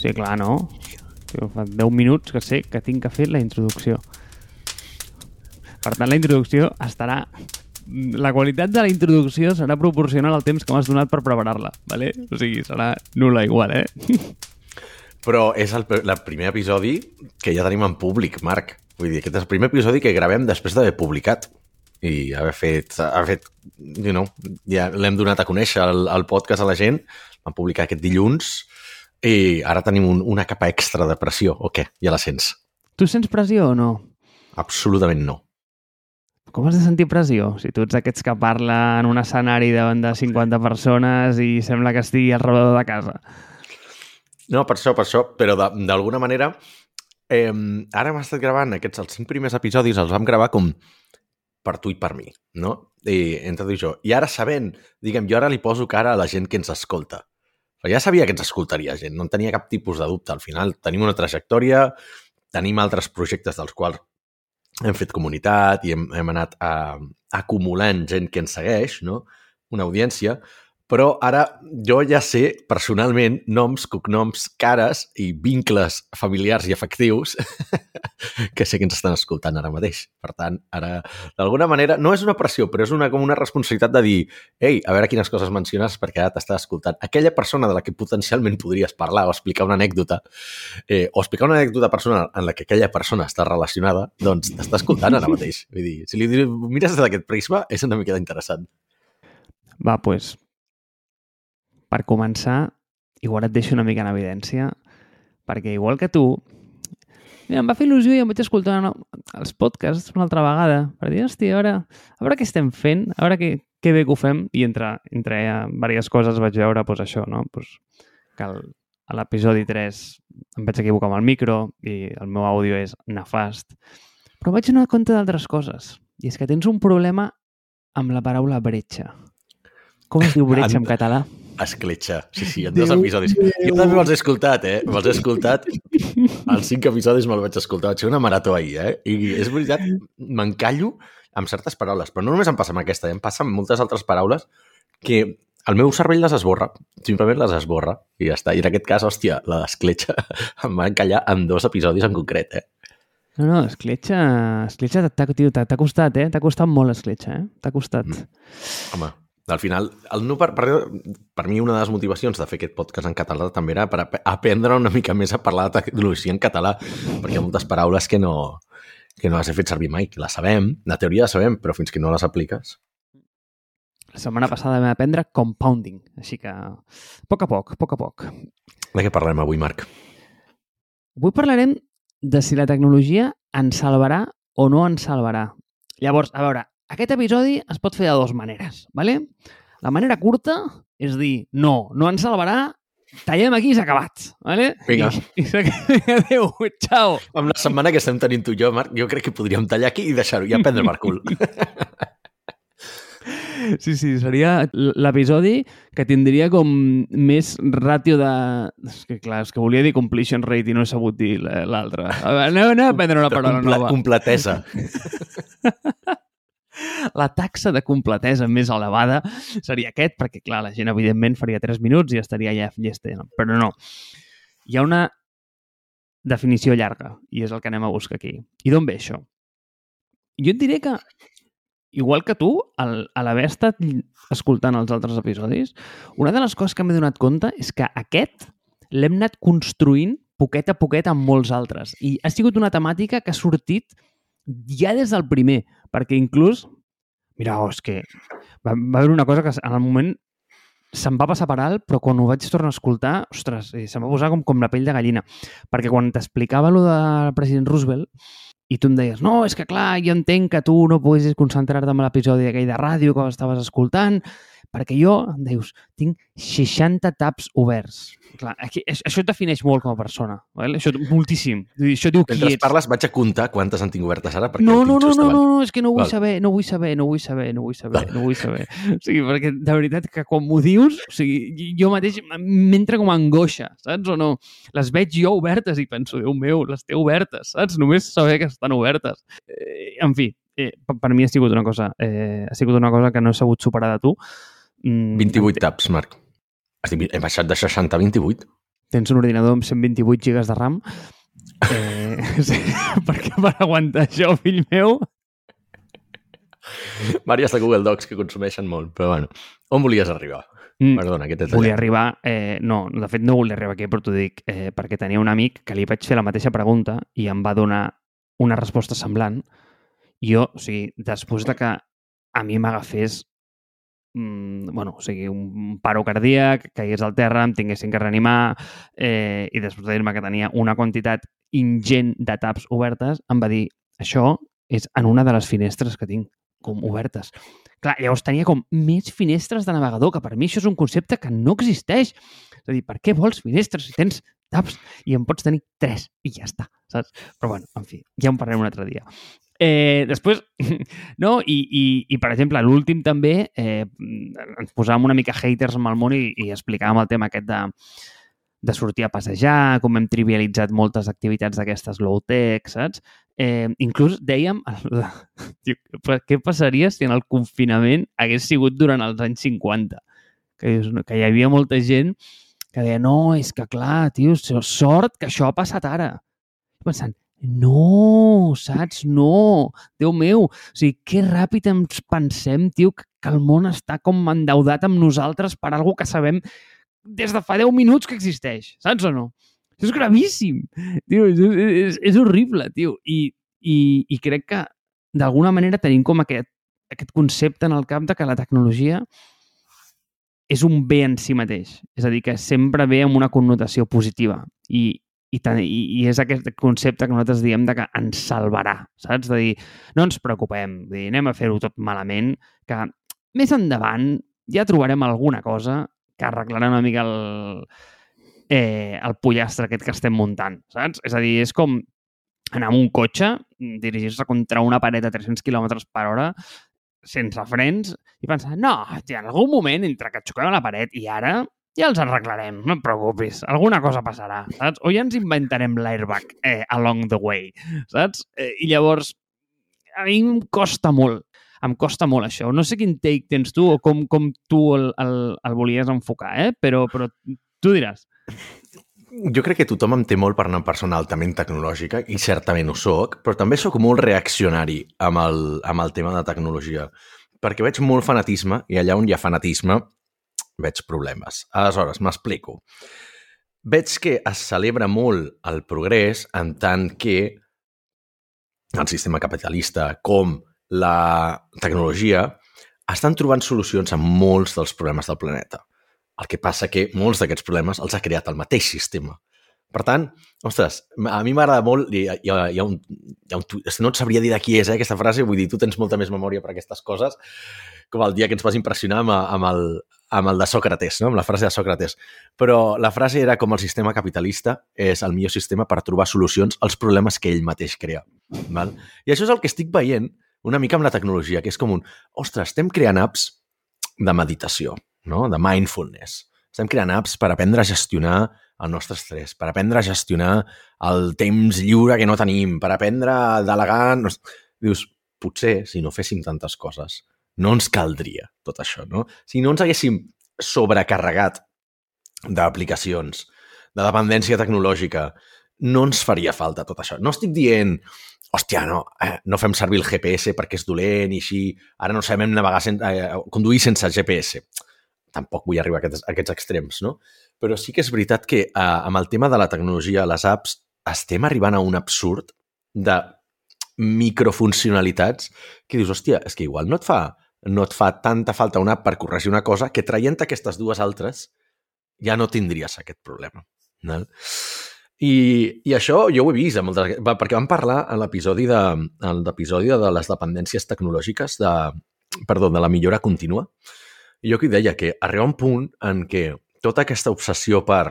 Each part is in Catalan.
Sí, clar, no? Jo fa 10 minuts que sé que tinc que fer la introducció. Per tant, la introducció estarà... La qualitat de la introducció serà proporcional al temps que m'has donat per preparar-la, ¿vale? O sigui, serà nula igual, eh? Però és el, el primer episodi que ja tenim en públic, Marc. Vull dir, aquest és el primer episodi que gravem després d'haver publicat i haver fet, haver fet you know, ja l'hem donat a conèixer el, el podcast a la gent, vam publicar aquest dilluns i ara tenim un, una capa extra de pressió, o què? Ja la sents? Tu sents pressió o no? Absolutament no. Com has de sentir pressió? Si tu ets aquests que parla en un escenari davant de 50 persones i sembla que estigui al rebedor de casa. No, per això, per això, però d'alguna manera eh, ara hem estat gravant aquests, els cinc primers episodis, els vam gravar com per tu i per mi, no? I, entre tu i jo. I ara sabent, diguem, jo ara li poso cara a la gent que ens escolta. Ja sabia que ens escoltaria gent, no en tenia cap tipus de dubte. Al final tenim una trajectòria, tenim altres projectes dels quals hem fet comunitat i hem, hem anat a, acumulant gent que ens segueix, no? una audiència, però ara jo ja sé personalment noms, cognoms, cares i vincles familiars i afectius que sé que ens estan escoltant ara mateix. Per tant, ara, d'alguna manera, no és una pressió, però és una, com una responsabilitat de dir ei, a veure quines coses menciones perquè ara t'està escoltant. Aquella persona de la que potencialment podries parlar o explicar una anècdota eh, o explicar una anècdota personal en la que aquella persona està relacionada, doncs t'està escoltant ara mateix. Vull dir, si li mires des d'aquest prisma, és una mica interessant. Va, pues, per començar, igual et deixo una mica en evidència, perquè igual que tu, mira, em va fer il·lusió i em vaig escoltar no, els podcasts una altra vegada per dir, hòstia, a veure, a veure què estem fent, a veure què, què bé que ho fem, i entre, entre diverses coses vaig veure pues, això, no? pues, que el, a l'episodi 3 em vaig equivocar amb el micro i el meu àudio és nefast, però vaig donar compte d'altres coses, i és que tens un problema amb la paraula bretxa. Com es diu bretxa en català? Escletxa. Sí, sí, en dos episodis. Jo també me'ls he escoltat, eh? Me'ls he escoltat. Els cinc episodis me'ls vaig escoltar. Vaig fer una marató ahir, eh? I és veritat, m'encallo amb certes paraules. Però no només em passa amb aquesta, eh? em passa amb moltes altres paraules que el meu cervell les esborra. Simplement les esborra i ja està. I en aquest cas, hòstia, la d'escletxa em va encallar en dos episodis en concret, eh? No, no, escletxa, escletxa t'ha costat, eh? T'ha costat molt escletxa, eh? T'ha costat. Mm. Home, al final, el no per, per, per mi una de les motivacions de fer aquest podcast en català també era per aprendre una mica més a parlar de tecnologia en català, perquè hi ha moltes paraules que no, que no les he fet servir mai, que les sabem, la teoria la sabem, però fins que no les apliques... La setmana passada vam aprendre compounding, així que a poc a poc, a poc a poc. De què parlarem avui, Marc? Avui parlarem de si la tecnologia ens salvarà o no ens salvarà. Llavors, a veure, aquest episodi es pot fer de dues maneres, ¿vale? La manera curta és dir, no, no ens salvarà, tallem aquí i s'ha acabat, ¿vale? Vinga. I, i adéu, ciao. Amb la setmana que estem tenint tu i jo, Marc, jo crec que podríem tallar aquí i deixar-ho, i aprendre per cul. Sí, sí, seria l'episodi que tindria com més ràtio de... És que clar, és que volia dir completion rate i no he sabut dir l'altre. Anem, anem a prendre una paraula nova. Completesa. la taxa de completesa més elevada seria aquest, perquè, clar, la gent, evidentment, faria 3 minuts i estaria ja llesta. Però no. Hi ha una definició llarga, i és el que anem a buscar aquí. I d'on ve això? Jo et diré que, igual que tu, al, a l'haver estat escoltant els altres episodis, una de les coses que m'he donat compte és que aquest l'hem anat construint poquet a poquet amb molts altres. I ha sigut una temàtica que ha sortit ja des del primer, perquè inclús, mira, oh, és que va, va haver una cosa que en el moment se'm va passar per alt, però quan ho vaig tornar a escoltar, ostres, se'm va posar com, com la pell de gallina. Perquè quan t'explicava lo del president Roosevelt, i tu em deies, no, és que clar, jo entenc que tu no poguessis concentrar-te en l'episodi aquell de ràdio que estaves escoltant, perquè jo, em dius, tinc 60 tabs oberts. Clar, aquí, això et defineix molt com a persona, val? això moltíssim. Això diu qui Mentre ets. parles vaig a comptar quantes en tinc obertes ara perquè No, no, no, no, no, no, és que no vull Val. saber, no vull saber, no vull saber, no vull saber, no vull saber. O sigui, perquè de veritat que quan m'ho dius, o sigui, jo mateix m'entra com a angoixa, saps o no? Les veig jo obertes i penso, Déu meu, les té obertes, saps? Només saber que estan obertes. Eh, en fi, eh, per, per mi ha sigut una cosa, eh, ha sigut una cosa que no he sabut superar de tu. Mm, 28 taps, Marc. Estic, he baixat de 60 a 28. tens un ordinador amb 128 gigas de RAM, eh, sí, perquè per aguantar això, fill meu... Vàries de Google Docs que consumeixen molt, però bueno, on volies arribar? Mm, Perdona, que t'he volia tallat. arribar... Eh, no, de fet no volia arribar aquí, però t'ho dic eh, perquè tenia un amic que li vaig fer la mateixa pregunta i em va donar una resposta semblant. Jo, o sigui, després de que a mi m'agafés mm, bueno, o sigui, un paro cardíac, caigués al terra, em tinguessin que reanimar eh, i després de dir-me que tenia una quantitat ingent de taps obertes, em va dir això és en una de les finestres que tinc, com obertes. Clar, llavors tenia com més finestres de navegador, que per mi això és un concepte que no existeix. És a dir, per què vols finestres si tens tabs i en pots tenir tres i ja està, saps? Però bueno, en fi, ja en parlarem un altre dia. Eh, després, no? I, i, i per exemple, l'últim també eh, ens posàvem una mica haters amb el món i, i explicàvem el tema aquest de, de sortir a passejar, com hem trivialitzat moltes activitats d'aquestes low-tech, saps? Eh, inclús dèiem, tio, què passaria si en el confinament hagués sigut durant els anys 50? Que, que hi havia molta gent que deia, no, és que clar, tio, sort que això ha passat ara. Pensant, no, saps? No, Déu meu, o sigui, que ràpid ens pensem, tio, que, el món està com endeudat amb nosaltres per algo que sabem des de fa 10 minuts que existeix, saps o no? Això és gravíssim, tio, és, és, és horrible, tio. I, i, i crec que d'alguna manera tenim com aquest, aquest concepte en el cap de que la tecnologia és un bé en si mateix. És a dir, que sempre ve amb una connotació positiva. I, i, i, i és aquest concepte que nosaltres diem de que ens salvarà, saps? De dir, no ens preocupem, dir, anem a fer-ho tot malament, que més endavant ja trobarem alguna cosa que arreglarà una mica el, eh, el pollastre aquest que estem muntant, saps? És a dir, és com anar amb un cotxe, dirigir-se contra una paret a 300 km per hora, sense frens, i pensar, no, en algun moment, entre que xoquem a la paret i ara, ja els arreglarem, no et preocupis, alguna cosa passarà, saps? O ja ens inventarem l'airbag eh, along the way, saps? Eh, I llavors, a mi em costa molt, em costa molt això. No sé quin take tens tu o com, com tu el, el, el volies enfocar, eh? però, però tu diràs. Jo crec que tothom em té molt per una persona altament tecnològica, i certament ho sóc, però també sóc molt reaccionari amb el, amb el tema de tecnologia, perquè veig molt fanatisme, i allà on hi ha fanatisme veig problemes. Aleshores, m'explico. Veig que es celebra molt el progrés en tant que el sistema capitalista com la tecnologia estan trobant solucions a molts dels problemes del planeta. El que passa que molts d'aquests problemes els ha creat el mateix sistema. Per tant, ostres, a mi m'agrada molt, hi ha, hi ha, un, hi ha un, no et sabria dir de qui és eh, aquesta frase, vull dir, tu tens molta més memòria per aquestes coses, com el dia que ens vas impressionar amb, amb, el, amb el de Sòcrates, no? amb la frase de Sòcrates. Però la frase era com el sistema capitalista és el millor sistema per trobar solucions als problemes que ell mateix crea. Val? I això és el que estic veient una mica amb la tecnologia, que és com un, ostres, estem creant apps de meditació, no? de mindfulness. Estem creant apps per aprendre a gestionar el nostre estrès, per aprendre a gestionar el temps lliure que no tenim, per aprendre a delegar... Dius, potser, si no féssim tantes coses, no ens caldria tot això, no? Si no ens haguéssim sobrecarregat d'aplicacions, de dependència tecnològica, no ens faria falta tot això. No estic dient, hòstia, no, eh, no fem servir el GPS perquè és dolent i així, ara no sabem navegar sen eh, conduir sense GPS. Tampoc vull arribar a aquests, a aquests extrems, no? Però sí que és veritat que eh, amb el tema de la tecnologia, les apps, estem arribant a un absurd de microfuncionalitats que dius, hòstia, és que igual no et fa, no et fa tanta falta una app per corregir una cosa que traient aquestes dues altres ja no tindries aquest problema. No? I, I això jo ho he vist, moltes, perquè vam parlar en l'episodi de, de les dependències tecnològiques, de, perdó, de la millora contínua. Jo aquí deia que arriba un punt en què tota aquesta obsessió per,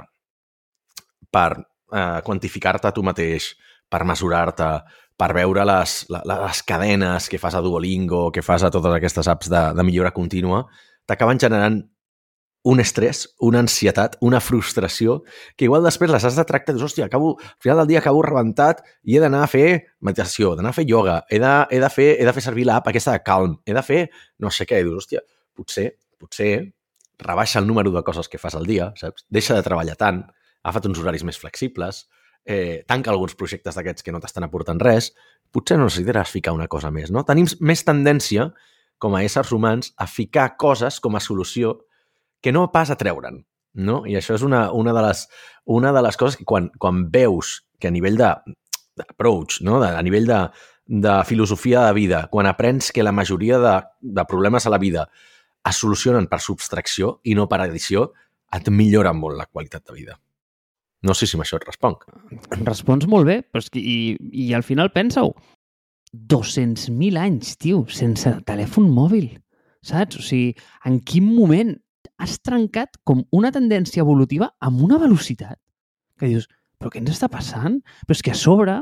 per eh, quantificar-te a tu mateix, per mesurar-te, per veure les, les cadenes que fas a Duolingo, que fas a totes aquestes apps de, de millora contínua, t'acaben generant un estrès, una ansietat, una frustració, que igual després les has de tractar, dius, hòstia, acabo, al final del dia acabo rebentat i he d'anar a fer meditació, d'anar a fer ioga, he de, he de, fer, he de fer servir l'app aquesta de Calm, he de fer no sé què, i dius, hòstia, potser, potser rebaixa el número de coses que fas al dia, saps? Deixa de treballar tant, agafa't uns horaris més flexibles, eh, tanca alguns projectes d'aquests que no t'estan aportant res, potser no necessitaràs ficar una cosa més, no? Tenim més tendència, com a éssers humans, a ficar coses com a solució que no pas a treure'n, no? I això és una, una, de, les, una de les coses que quan, quan veus que a nivell d'approach, no? de, a nivell de, de filosofia de vida, quan aprens que la majoria de, de problemes a la vida es solucionen per subtracció i no per addició, et millora molt la qualitat de vida. No sé si amb això et responc. Respons molt bé, però és que, i, i al final pensa-ho. 200.000 anys, tio, sense telèfon mòbil, saps? O sigui, en quin moment has trencat com una tendència evolutiva amb una velocitat que dius, però què ens està passant? Però és que a sobre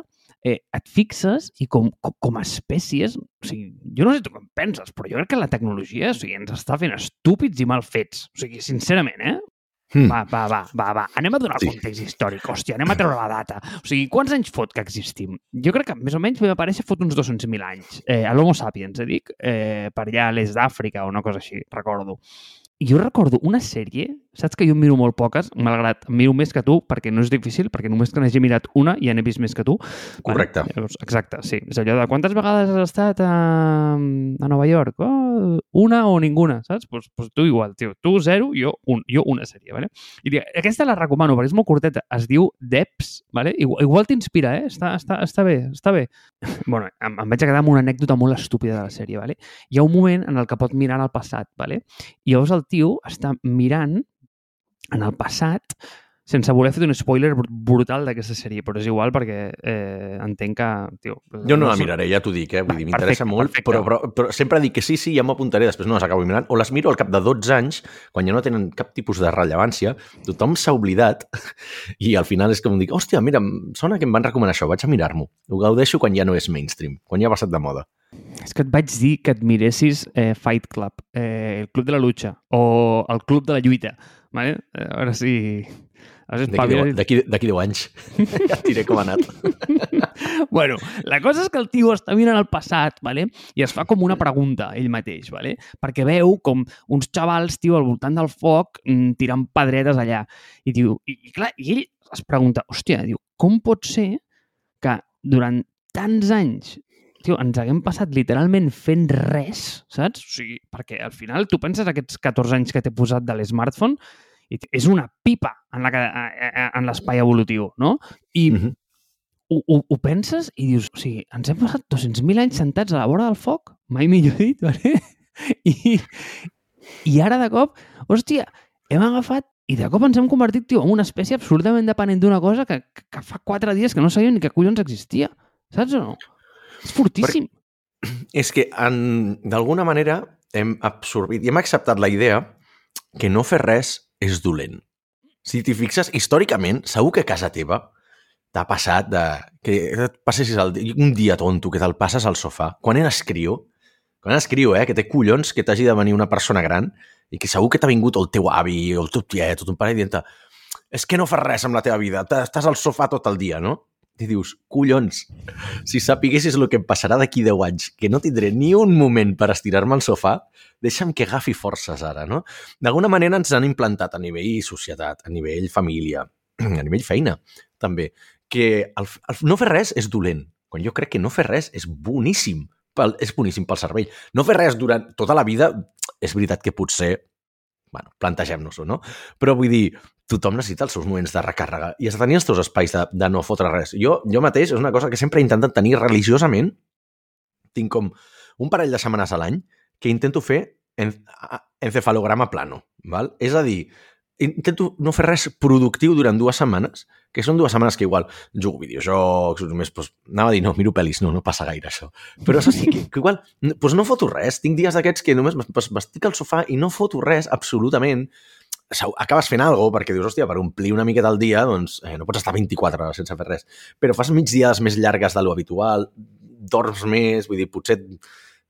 eh, et fixes i com, com, com a espècies, o sigui, jo no sé tu com penses, però jo crec que la tecnologia o sigui, ens està fent estúpids i mal fets. O sigui, sincerament, eh? Hmm. Va, va, va, va, va. Anem a donar el Sí. context històric, hòstia, anem a treure la data. O sigui, quants anys fot que existim? Jo crec que més o menys vam aparèixer fot uns 200.000 anys. Eh, a l'Homo sapiens, eh, dic, eh, per allà a l'est d'Àfrica o una cosa així, recordo. I jo recordo una sèrie, saps que jo miro molt poques, malgrat miro més que tu, perquè no és difícil, perquè només que n'hagi mirat una ja n'he vist més que tu. Correcte. Vale? Llavors, exacte, sí. És allò de quantes vegades has estat a, a Nova York? Oh, una o ninguna, saps? Pues, pues tu igual, tio. Tu zero, jo, un, jo una sèrie, vale? I dic, aquesta la recomano perquè és molt curteta. Es diu Deps, vale? Igual, igual t'inspira, eh? Està, està, està bé, està bé. bueno, em, em vaig quedar amb una anècdota molt estúpida de la sèrie, vale? Hi ha un moment en el que pot mirar al passat, vale? I llavors el tio està mirant en el passat sense voler fer un spoiler br- brutal d'aquesta sèrie, però és igual perquè eh, entenc que... Tio, Jo no la sé- miraré, ja t'ho dic, eh? Vull dir, m'interessa molt, perfecte. però, però, però sempre dic que sí, sí, ja m'ho apuntaré, després no les acabo mirant, o les miro al cap de 12 anys, quan ja no tenen cap tipus de rellevància, tothom s'ha oblidat, i al final és com dic, hòstia, mira, sona que em van recomanar això, vaig a mirar-m'ho. Ho gaudeixo quan ja no és mainstream, quan ja ha passat de moda. És que et vaig dir que et miressis eh, Fight Club, eh, el Club de la Lucha o el Club de la Lluita. Vale? Eh, A veure si... A veure si D'aquí espaviles. 10, d'aquí- d'aquí 10 anys. ja et diré com ha anat. bueno, la cosa és que el tio està mirant el passat, vale? i es fa com una pregunta ell mateix, vale? perquè veu com uns xavals, tio, al voltant del foc, mm, tirant pedretes allà. I diu, i, i clar, i ell es pregunta, hòstia, diu, com pot ser que durant tants anys tio, ens haguem passat literalment fent res, saps? O sigui, perquè al final tu penses aquests 14 anys que t'he posat de l'smartphone i és una pipa en la que- en l'espai evolutiu, no? I Mhm. ho, ho, ho penses i dius, o sigui, ens hem passat 200.000 anys sentats a la vora del foc, mai millor dit, vale? I, I ara de cop, hòstia, hem agafat i de cop ens hem convertit, tio, en una espècie absolutament dependent d'una cosa que, que fa quatre dies que no sabíem ni que collons existia. Saps o no? És fortíssim. És que, d'alguna manera, hem absorbit i hem acceptat la idea que no fer res és dolent. Si t'hi fixes, històricament, segur que a casa teva t'ha passat de... que et passessis el, un dia tonto, que te'l passes al sofà. Quan eres crió, quan eres crió, eh, que té collons que t'hagi de venir una persona gran i que segur que t'ha vingut el teu avi o el teu tiet o ton pare dient és que no fas res amb la teva vida, estàs al sofà tot el dia, no? I dius, collons, si sapiguessis el que em passarà d'aquí 10 anys, que no tindré ni un moment per estirar-me al sofà, deixa'm que agafi forces ara, no? D'alguna manera ens han implantat a nivell societat, a nivell família, a nivell feina, també, que el, el no fer res és dolent, quan jo crec que no fer res és boníssim, pel, és boníssim pel cervell. No fer res durant tota la vida, és veritat que potser, bueno, plantegem-nos-ho, no? Però vull dir, tothom necessita els seus moments de recàrrega i has de tenir els teus espais de, de no fotre res. Jo, jo mateix, és una cosa que sempre he intentat tenir religiosament. Tinc com un parell de setmanes a l'any que intento fer en, encefalograma plano. Val? És a dir, intento no fer res productiu durant dues setmanes, que són dues setmanes que igual jugo videojocs, només, doncs, anava a dir, no, miro pel·lis, no, no passa gaire això. Però això sí, que, que igual, doncs no foto res. Tinc dies d'aquests que només pues, m'estic al sofà i no foto res, absolutament. Acabes fent alguna cosa perquè dius, hòstia, per omplir una miqueta al dia, doncs eh, no pots estar 24 hores sense fer res. Però fas migdiades més llargues de lo habitual, dorms més, vull dir, potser...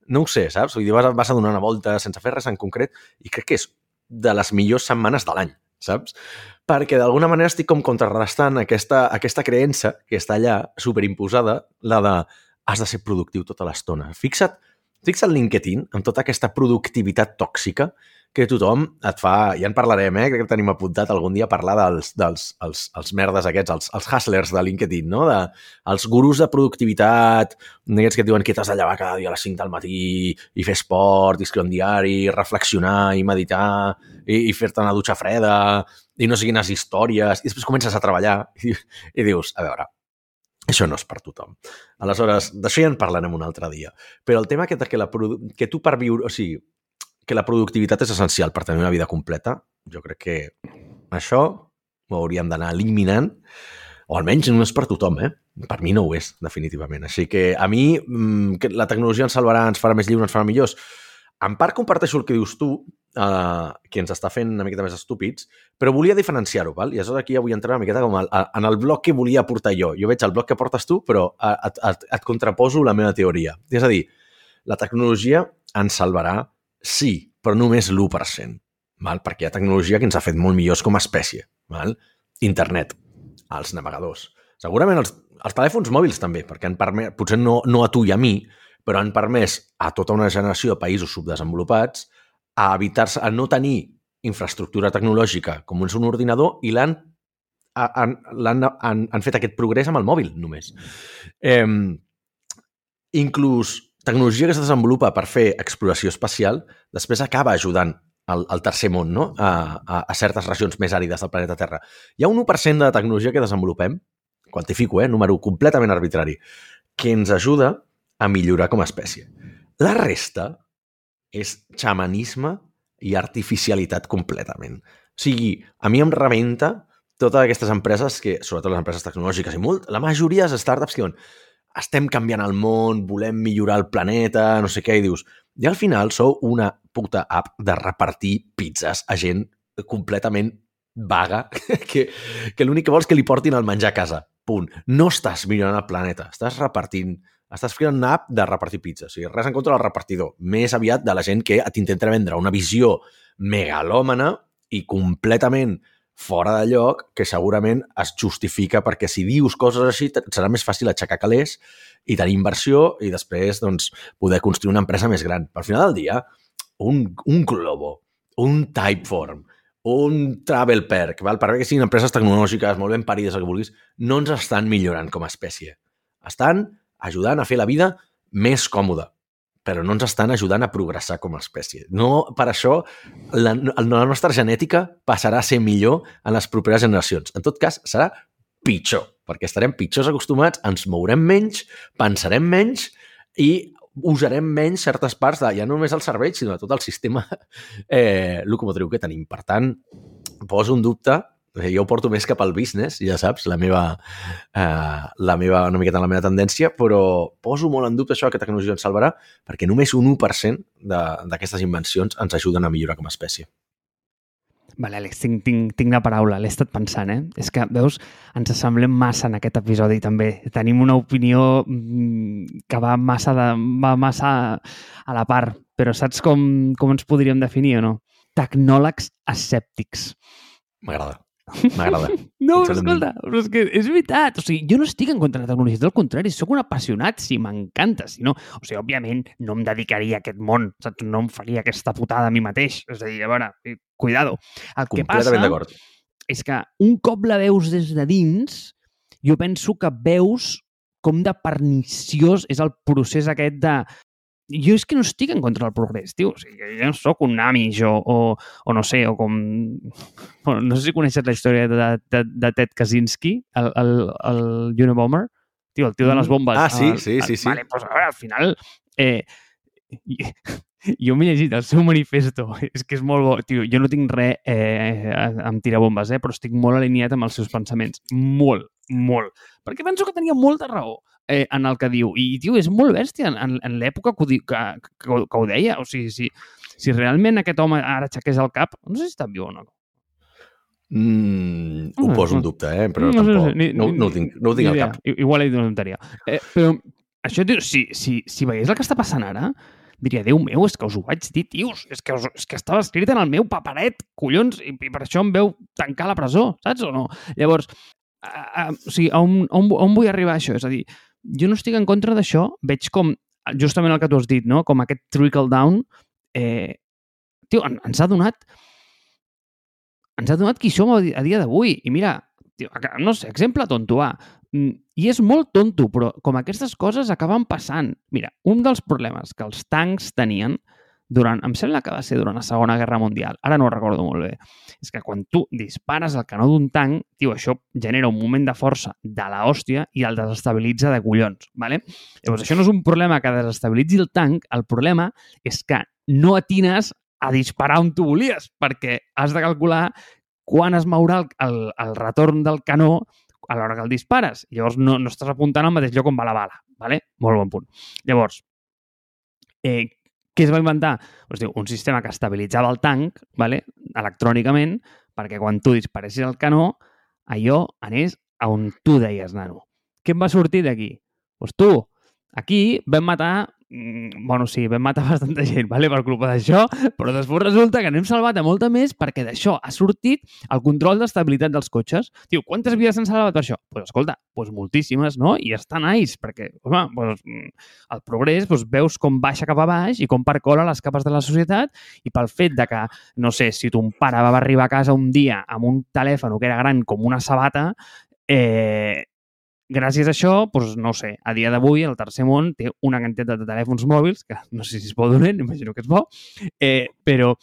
No ho sé, saps? Vull dir, vas, vas a donar una volta sense fer res en concret i crec que és de les millors setmanes de l'any, saps? Perquè d'alguna manera estic com contrarrestant aquesta, aquesta creença que està allà superimposada, la de has de ser productiu tota l'estona. Fixa't, fixa't LinkedIn amb tota aquesta productivitat tòxica que tothom et fa... Ja en parlarem, eh? Crec que tenim apuntat algun dia parlar dels, dels els, els merdes aquests, els, els hustlers de LinkedIn, no? De, els gurus de productivitat, aquests que et diuen que t'has de llevar cada dia a les 5 del matí i fer esport, i escriure un diari, i reflexionar, i meditar, i, i fer-te una dutxa freda, i no sé quines històries, i després comences a treballar i, i dius, a veure, això no és per tothom. Aleshores, d'això ja en parlarem un altre dia. Però el tema que, que, la, que tu per viure... O sigui, que la productivitat és essencial per tenir una vida completa. Jo crec que això ho hauríem d'anar eliminant, o almenys no és per tothom, eh? Per mi no ho és, definitivament. Així que a mi mmm, que la tecnologia ens salvarà, ens farà més lliures, ens farà millors. En part comparteixo el que dius tu, eh, que ens està fent una miqueta més estúpids, però volia diferenciar-ho, val? I aleshores aquí ja vull entrar una miqueta com el, en el bloc que volia portar jo. Jo veig el bloc que portes tu, però et, et, et contraposo la meva teoria. És a dir, la tecnologia ens salvarà Sí, però només l'1%, val? perquè hi ha tecnologia que ens ha fet molt millors com a espècie. Val? Internet, els navegadors. Segurament els, els telèfons mòbils també, perquè han permès, potser no, no a tu i a mi, però han permès a tota una generació de països subdesenvolupats a evitar-se, a no tenir infraestructura tecnològica com és un ordinador i l'han han, han, han, fet aquest progrés amb el mòbil, només. Eh, inclús tecnologia que es desenvolupa per fer exploració espacial després acaba ajudant al, al tercer món, no? a, a, a certes regions més àrides del planeta Terra. Hi ha un 1% de tecnologia que desenvolupem, quantifico, eh? número completament arbitrari, que ens ajuda a millorar com a espècie. La resta és xamanisme i artificialitat completament. O sigui, a mi em rebenta totes aquestes empreses que, sobretot les empreses tecnològiques i molt, la majoria de startups que diuen estem canviant el món, volem millorar el planeta, no sé què, i dius, i al final sou una puta app de repartir pizzas a gent completament vaga que, que l'únic que vols que li portin el menjar a casa. Punt. No estàs millorant el planeta, estàs repartint estàs creant una app de repartir pizzas. O sigui, res en contra del repartidor. Més aviat de la gent que t'intenta vendre una visió megalòmana i completament fora de lloc que segurament es justifica perquè si dius coses així serà més fàcil aixecar calés i tenir inversió i després doncs, poder construir una empresa més gran. Però al final del dia, un, un Globo, un Typeform, un Travel Perk, val? per bé que siguin empreses tecnològiques molt ben parides, el que vulguis, no ens estan millorant com a espècie. Estan ajudant a fer la vida més còmoda però no ens estan ajudant a progressar com a espècie. No, per això, la, la nostra genètica passarà a ser millor en les properes generacions. En tot cas, serà pitjor, perquè estarem pitjors acostumats, ens mourem menys, pensarem menys i usarem menys certes parts de ja no només el cervell, sinó de tot el sistema eh, locomotriu que tenim. Per tant, poso un dubte jo ho porto més cap al business, ja saps, la meva, eh, la meva, una miqueta la meva tendència, però poso molt en dubte això que tecnologia ens salvarà, perquè només un 1% d'aquestes invencions ens ajuden a millorar com a espècie. Vale, Àlex, tinc, tinc, tinc la paraula, l'he estat pensant, eh? És que, veus, ens assemblem massa en aquest episodi també. Tenim una opinió mm, que va massa, de, va massa a la part, però saps com, com ens podríem definir o no? Tecnòlegs escèptics. M'agrada. M'agrada. no, però escolta, però és que és veritat. O sigui, jo no estic en contra de la tecnologia, al contrari, sóc un apassionat, si m'encanta, si no... O sigui, òbviament, no em dedicaria a aquest món, saps? No em faria aquesta putada a mi mateix. És a dir, a veure, eh, cuidado. El que passa és que un cop la veus des de dins, jo penso que veus com de perniciós és el procés aquest de jo és que no estic en contra del progrés, tio. O sigui, jo no sóc un Amish o, o, o no sé, o com... Bueno, no sé si coneixes la història de, de, de Ted Kaczynski, el, el, el Unabomber. Tio, el tio de les mm. bombes. Ah, sí, sí, sí. sí. Vale, pues, a veure, al final... Eh, jo m'he llegit el seu manifesto, és que és molt bo. Tio, jo no tinc res eh, amb tirabombes, eh, però estic molt alineat amb els seus pensaments. Molt, molt. Perquè penso que tenia molta raó eh, en el que diu. I, tio, és molt bèstia en, en, en l'època que, que, que, que, ho deia. O sigui, si, si realment aquest home ara aixequés el cap, no sé si està viu o no. Mm, ho poso en dubte, eh? però no, tampoc. No, ni, no, no, ho tinc, no ho tinc al cap. Igual he dit una tonteria. Eh, però això, tio, si, si, si veiés el que està passant ara, diria, Déu meu, és que us ho vaig dir, tios, és que, us, és que estava escrit en el meu paperet, collons, i, i per això em veu tancar la presó, saps o no? Llavors, a, a, o sigui, on, on, on vull arribar això? És a dir, jo no estic en contra d'això, veig com, justament el que tu has dit, no? com aquest trickle down, eh, tio, ens ha donat ens ha donat qui som a dia d'avui. I mira, tio, no sé, exemple tonto, va. Mm, I és molt tonto, però com aquestes coses acaben passant. Mira, un dels problemes que els tancs tenien durant, em sembla que va ser durant la Segona Guerra Mundial, ara no ho recordo molt bé, és que quan tu dispares el canó d'un tanc, tio, això genera un moment de força de la hòstia i el desestabilitza de collons, ¿vale? Llavors, això no és un problema que desestabilitzi el tanc, el problema és que no atines a disparar on tu volies, perquè has de calcular quan es mourà el, el, el retorn del canó a l'hora que el dispares. Llavors, no, no estàs apuntant al mateix lloc on va la bala. Vale? Molt bon punt. Llavors, eh, què es va inventar? Pues, diu, un sistema que estabilitzava el tanc vale? electrònicament perquè quan tu disparessis el canó, allò anés a on tu deies nano. Què em va sortir d'aquí? Doncs tu, aquí vam matar bueno, sí, vam matar bastanta gent vale, per culpa d'això, però després resulta que n'hem salvat a molta més perquè d'això ha sortit el control d'estabilitat dels cotxes. Diu, quantes vides s'han salvat per això? Doncs pues, escolta, pues moltíssimes, no? I està nice, perquè, home, pues, mm, el progrés, pues, veus com baixa cap a baix i com percola les capes de la societat i pel fet de que, no sé, si ton pare va arribar a casa un dia amb un telèfon que era gran com una sabata, eh, gràcies a això, doncs, no sé, a dia d'avui el tercer món té una quantitat de telèfons mòbils, que no sé si es poden donar, imagino que és bo, eh, però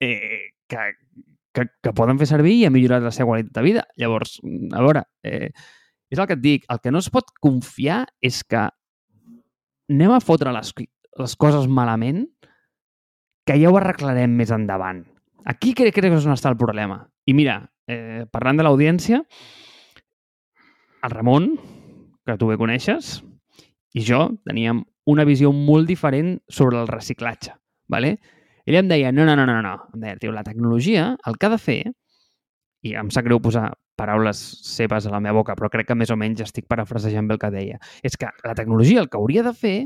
eh, que, que, que poden fer servir i ha millorat la seva qualitat de vida. Llavors, a veure, eh, és el que et dic, el que no es pot confiar és que anem a fotre les, les coses malament que ja ho arreglarem més endavant. Aquí crec, crec que és on està el problema. I mira, eh, parlant de l'audiència, el Ramon, que tu bé coneixes, i jo teníem una visió molt diferent sobre el reciclatge. ¿vale? Ell em deia, no, no, no, no, no. Em deia, tio, la tecnologia, el que ha de fer, i em sap greu posar paraules seves a la meva boca, però crec que més o menys estic parafrasejant bé el que deia, és que la tecnologia el que hauria de fer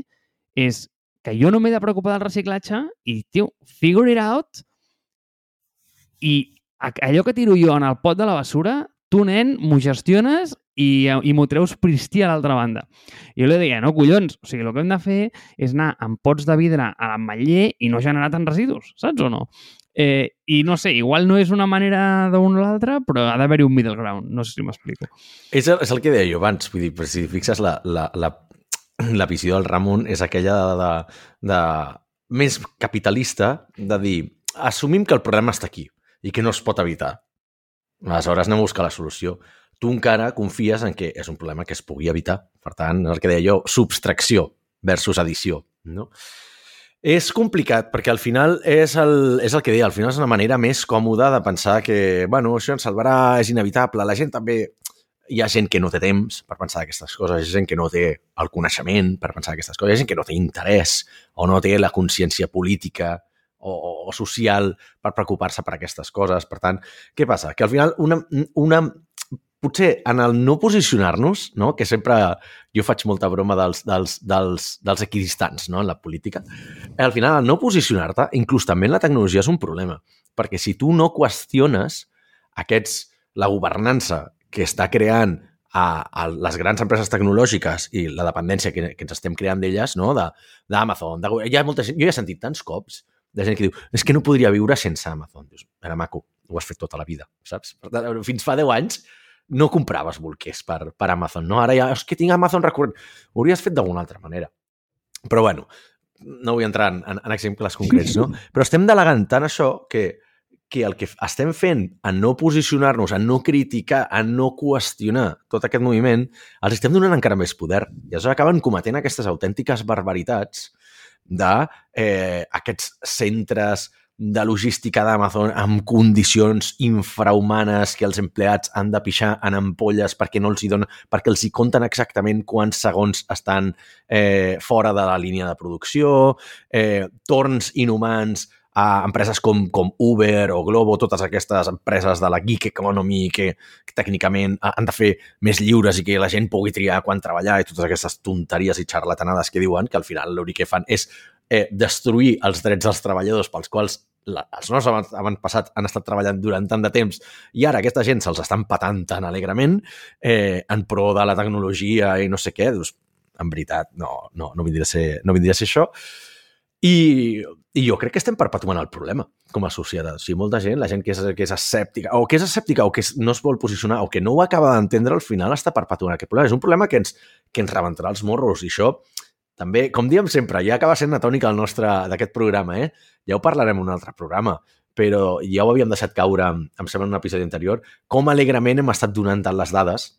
és que jo no m'he de preocupar del reciclatge i, tio, figure it out i allò que tiro jo en el pot de la basura, tu, nen, m'ho gestiones i, i m'ho treus pristí a l'altra banda. I jo li deia, no, collons, o sigui, el que hem de fer és anar amb pots de vidre a l'ametller i no generar tants residus, saps o no? Eh, I no sé, igual no és una manera d'un o l'altra, però ha d'haver-hi un middle ground, no sé si m'explico. És, és el que deia jo abans, vull dir, si fixes la, la, la, la visió del Ramon és aquella de, de, de més capitalista, de dir, assumim que el problema està aquí i que no es pot evitar. Aleshores anem a buscar la solució tu encara confies en que és un problema que es pugui evitar. Per tant, el que deia jo, subtracció versus addició. No? És complicat, perquè al final és el, és el que deia, al final és una manera més còmoda de pensar que, bueno, això ens salvarà, és inevitable. La gent també... Hi ha gent que no té temps per pensar aquestes coses, hi ha gent que no té el coneixement per pensar aquestes coses, hi ha gent que no té interès o no té la consciència política o, o social per preocupar-se per aquestes coses. Per tant, què passa? Que al final una, una potser en el no posicionar-nos, no? que sempre jo faig molta broma dels, dels, dels, dels equidistants no? en la política, al final el no posicionar-te, inclús també en la tecnologia, és un problema. Perquè si tu no qüestiones aquests, la governança que està creant a, a les grans empreses tecnològiques i la dependència que, que ens estem creant d'elles, no? d'Amazon. De, de, hi ha molta gent, jo he sentit tants cops de gent que diu és que no podria viure sense Amazon. Dius, era maco, ho has fet tota la vida, saps? Per tant, fins fa 10 anys no compraves bolquers per, per Amazon, no? Ara ja, és que tinc Amazon recurrent. Ho hauries fet d'alguna altra manera. Però bueno, no vull entrar en, en, en exemples concrets, no? Però estem delegant tant això que, que el que estem fent en no posicionar-nos, en no criticar, en no qüestionar tot aquest moviment, els estem donant encara més poder. I això acaben cometent aquestes autèntiques barbaritats de eh, aquests centres de logística d'Amazon amb condicions infrahumanes que els empleats han de pixar en ampolles perquè no els hi donen, perquè els hi compten exactament quants segons estan eh, fora de la línia de producció, eh, torns inhumans a empreses com, com Uber o Globo, totes aquestes empreses de la geek economy que, que tècnicament han de fer més lliures i que la gent pugui triar quan treballar i totes aquestes tonteries i xarlatanades que diuen, que al final l'únic que fan és eh, destruir els drets dels treballadors pels quals la, els nostres han passat han estat treballant durant tant de temps i ara aquesta gent se'ls estan patant tan alegrement eh, en pro de la tecnologia i no sé què, doncs, en veritat, no, no, no, vindria a ser, no vindria a ser això. I, I jo crec que estem perpetuant el problema com a societat. O sigui, molta gent, la gent que és, que és escèptica, o que és escèptica o que no es vol posicionar, o que no ho acaba d'entendre, al final està perpetuant aquest problema. És un problema que ens, que ens rebentarà els morros, i això també, com diem sempre, ja acaba sent la del nostre d'aquest programa, eh? Ja ho parlarem en un altre programa, però ja ho havíem deixat caure, em sembla, en un episodi anterior, com alegrement hem estat donant tant les dades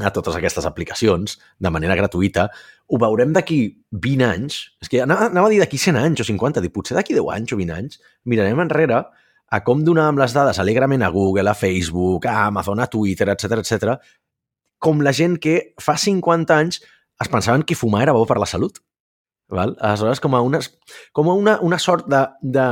a totes aquestes aplicacions de manera gratuïta, ho veurem d'aquí 20 anys, és que anava, anava a dir d'aquí 100 anys o 50, dir, potser d'aquí 10 anys o 20 anys, mirarem enrere a com donàvem les dades alegrement a Google, a Facebook, a Amazon, a Twitter, etc etc, com la gent que fa 50 anys es pensaven que fumar era bo per la salut. Val? Aleshores, com a, una, com a una, una sort de, de,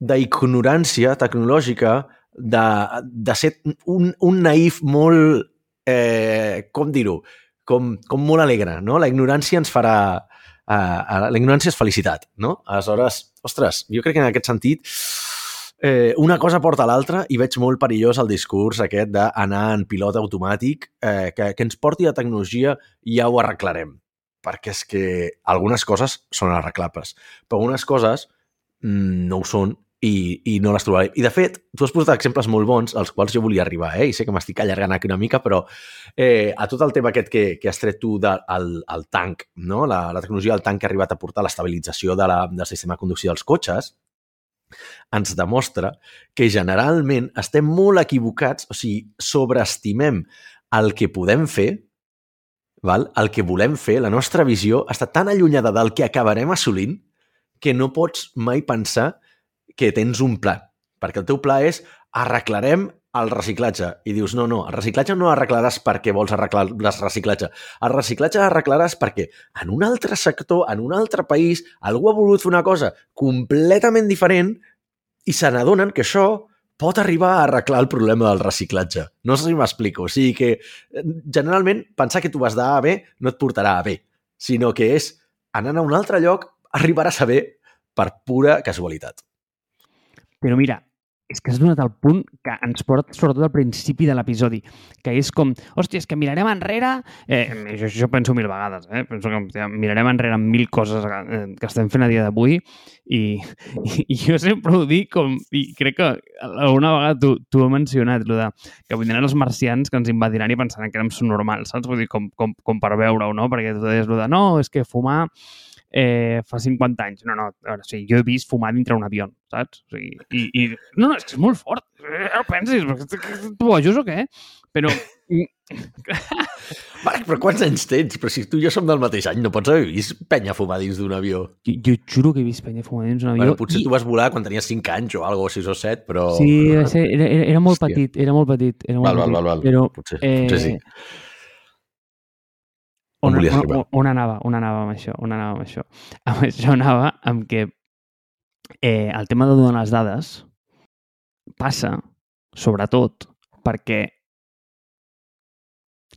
d'ignorància tecnològica, de, de ser un, un naïf molt eh, com dir-ho, com, com molt alegre, no? La ignorància ens farà... Eh, uh, la ignorància és felicitat, no? Aleshores, ostres, jo crec que en aquest sentit eh, una cosa porta l'altra i veig molt perillós el discurs aquest d'anar en pilot automàtic, eh, que, que ens porti la tecnologia i ja ho arreglarem. Perquè és que algunes coses són arreglables, però algunes coses mm, no ho són i, i no les trobaré. I, de fet, tu has posat exemples molt bons als quals jo volia arribar, eh? i sé que m'estic allargant aquí una mica, però eh, a tot el tema aquest que, que has tret tu del de, el tanc, no? la, la tecnologia del tanc que ha arribat a portar l'estabilització de la, del sistema de conducció dels cotxes, ens demostra que generalment estem molt equivocats, o sigui, sobreestimem el que podem fer, val? el que volem fer, la nostra visió està tan allunyada del que acabarem assolint que no pots mai pensar que tens un pla, perquè el teu pla és arreglarem el reciclatge. I dius, no, no, el reciclatge no arreglaràs perquè vols arreglar el reciclatge. El reciclatge arreglaràs perquè en un altre sector, en un altre país, algú ha volgut fer una cosa completament diferent i se n'adonen que això pot arribar a arreglar el problema del reciclatge. No sé si m'explico. O sigui que, eh, generalment, pensar que tu vas d'A a B no et portarà a B, sinó que és, anant a un altre lloc, arribaràs a B per pura casualitat. Però mira, és que has donat el punt que ens porta sobretot al principi de l'episodi, que és com, hòstia, és que mirarem enrere, eh, jo, jo penso mil vegades, eh, penso que ja, mirarem enrere en mil coses eh, que estem fent a dia d'avui i, i, i jo sempre ho dic com, i crec que alguna vegada tu, tu has mencionat, lo de, que vindran els marcians que ens invadiran i pensaran que érem normals, saps? Vull dir, com, com, com per veure-ho, no? Perquè tu deies lo de, no, és que fumar eh, fa 50 anys. No, no, veure, o sigui, jo he vist fumar dintre un avió, saps? O sigui, i, i, no, no, és que és molt fort. Eh, no pensis, tu bojos o què? Però... Marc, però quants anys tens? Però si tu i jo som del mateix any, no pots haver vist penya fumar dins d'un avió. Jo, jo juro que he vist penya fumar dins d'un avió. Bueno, potser i... tu vas volar quan tenies 5 anys o algo, 6 o 7, però... Sí, era, era, era molt Hòstia. petit, era molt petit. Era molt val, petit, val, val, val. Però, potser, eh... potser sí. On, on, on, on anava? On anava amb això? On anava amb això? Amb això anava amb que eh, el tema de donar les dades passa, sobretot, perquè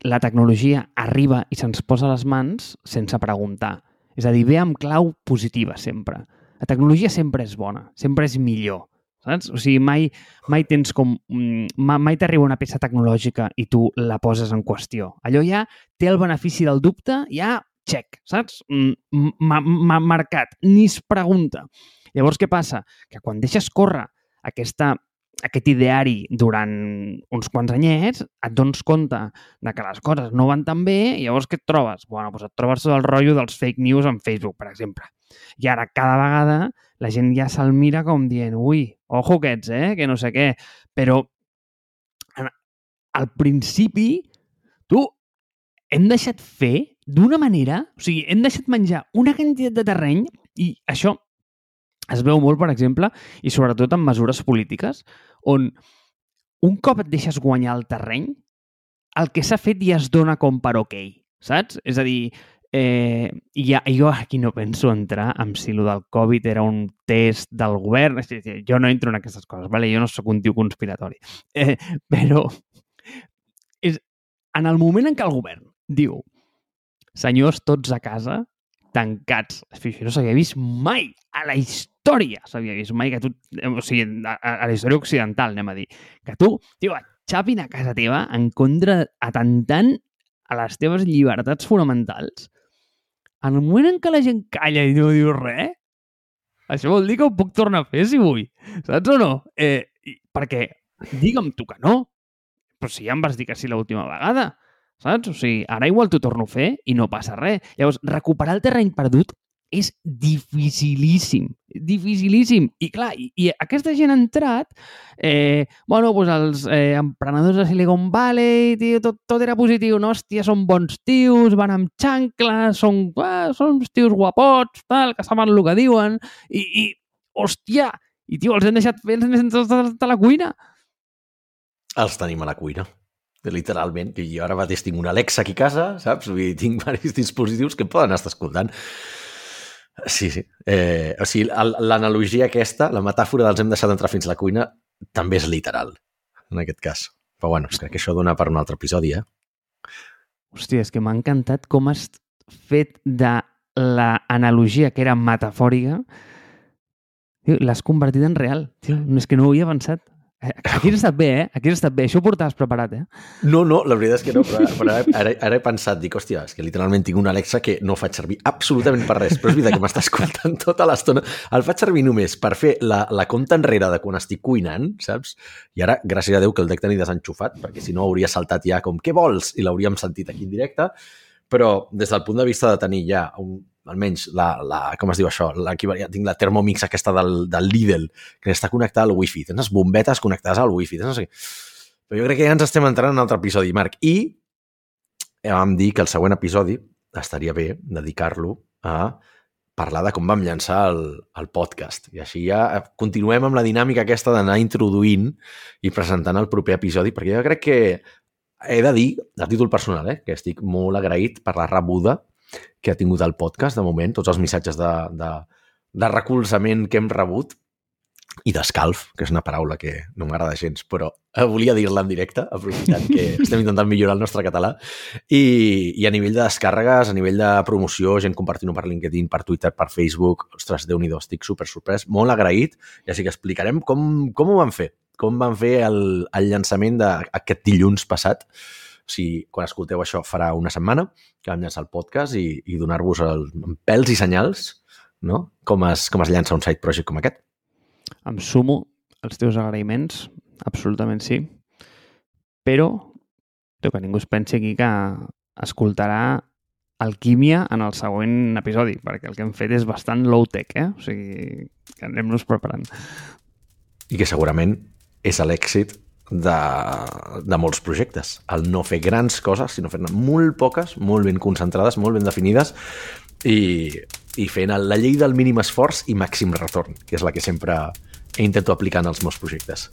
la tecnologia arriba i se'ns posa a les mans sense preguntar. És a dir, ve amb clau positiva sempre. La tecnologia sempre és bona, sempre és millor saps? O sigui, mai, mai tens com... Mm, mai t'arriba una peça tecnològica i tu la poses en qüestió. Allò ja té el benefici del dubte, ja check, saps? M'ha marcat, ni es pregunta. Llavors, què passa? Que quan deixes córrer aquesta, aquest ideari durant uns quants anyets, et dones compte de que les coses no van tan bé i llavors què et trobes? Bueno, doncs et trobes el rotllo dels fake news en Facebook, per exemple. I ara, cada vegada, la gent ja se'l mira com dient ui, ojo aquests, eh, que no sé què. Però al principi, tu, hem deixat fer d'una manera, o sigui, hem deixat menjar una quantitat de terreny i això es veu molt, per exemple, i sobretot en mesures polítiques, on un cop et deixes guanyar el terreny, el que s'ha fet ja es dona com per ok, saps? És a dir, Eh, ja, jo aquí no penso entrar en si el del Covid era un test del govern. Jo no entro en aquestes coses, vale? jo no sóc un tio conspiratori. Eh, però és, en el moment en què el govern diu senyors tots a casa, tancats, això no s'havia vist mai a la història, s'havia vist mai que tu, o sigui, a, a la història occidental, anem a dir, que tu, tio, et xapin a casa teva en contra, atentant a les teves llibertats fonamentals, en el moment en què la gent calla i no diu res, Això vol dir que ho puc tornar a fer si vull. Saps o no? Eh, perquè digue'm tu que no. Però si ja em vas dir que sí l'última vegada. Saps? O sigui, ara igual t'ho torno a fer i no passa res. Llavors, recuperar el terreny perdut és dificilíssim, dificilíssim. I clar, i, i aquesta gent ha entrat, eh, bueno, doncs els eh, emprenedors de Silicon Valley, tio, tot, tot era positiu, no? Hòstia, són bons tios, van amb xancles, són, ah, són uns tios guapots, tal, que saben el que diuen, i, i hòstia, i tio, els hem deixat fer els nens de, de la cuina. Els tenim a la cuina literalment, i jo ara mateix tinc una Alexa aquí a casa, saps? Vull dir, tinc diversos dispositius que poden estar escoltant. Sí, sí. Eh, o sigui, l'analogia aquesta, la metàfora dels hem deixat entrar fins la cuina, també és literal, en aquest cas. Però bueno, crec que això dona per un altre episodi, eh? Hòstia, és que m'ha encantat com has fet de l'analogia que era metafòrica l'has convertit en real. Tio, és que no ho havia pensat. Eh, aquí has estat bé, eh? Aquí has estat bé. Això ho portaves preparat, eh? No, no, la veritat és que no, però, però ara, ara, ara he pensat, dic, hòstia, és que literalment tinc una Alexa que no faig servir absolutament per res, però és veritat que m'està escoltant tota l'estona. El faig servir només per fer la, la compta enrere de quan estic cuinant, saps? I ara, gràcies a Déu que el dec tenir desenxufat, perquè si no hauria saltat ja com, què vols? I l'hauríem sentit aquí en directe, però des del punt de vista de tenir ja un, almenys la, la, com es diu això, tinc la Thermomix aquesta del, del Lidl, que està connectada al wifi, tens les bombetes connectades al wifi, tens no sé Però jo crec que ja ens estem entrant en un altre episodi, Marc. I vam dir que el següent episodi estaria bé dedicar-lo a parlar de com vam llançar el, el podcast. I així ja continuem amb la dinàmica aquesta d'anar introduint i presentant el proper episodi, perquè jo crec que he de dir, a títol personal, eh, que estic molt agraït per la rebuda que ha tingut el podcast, de moment, tots els missatges de, de, de recolzament que hem rebut i d'escalf, que és una paraula que no m'agrada gens, però volia dir-la en directe, aprofitant que estem intentant millorar el nostre català. I, I a nivell de descàrregues, a nivell de promoció, gent compartint-ho per LinkedIn, per Twitter, per Facebook, ostres, déu nhi estic super sorprès, molt agraït, i així que explicarem com, com ho van fer, com van fer el, el llançament d'aquest dilluns passat, sigui, quan escolteu això farà una setmana que vam llançar el podcast i, i donar-vos pèls i senyals no? com, es, com es llança un side project com aquest. Em sumo els teus agraïments, absolutament sí, però que ningú es pensi aquí que escoltarà alquímia en el següent episodi, perquè el que hem fet és bastant low-tech, eh? O sigui, que anem-nos preparant. I que segurament és l'èxit de, de molts projectes. El no fer grans coses, sinó fer-ne molt poques, molt ben concentrades, molt ben definides i, i fent la llei del mínim esforç i màxim retorn, que és la que sempre intento aplicar en els meus projectes.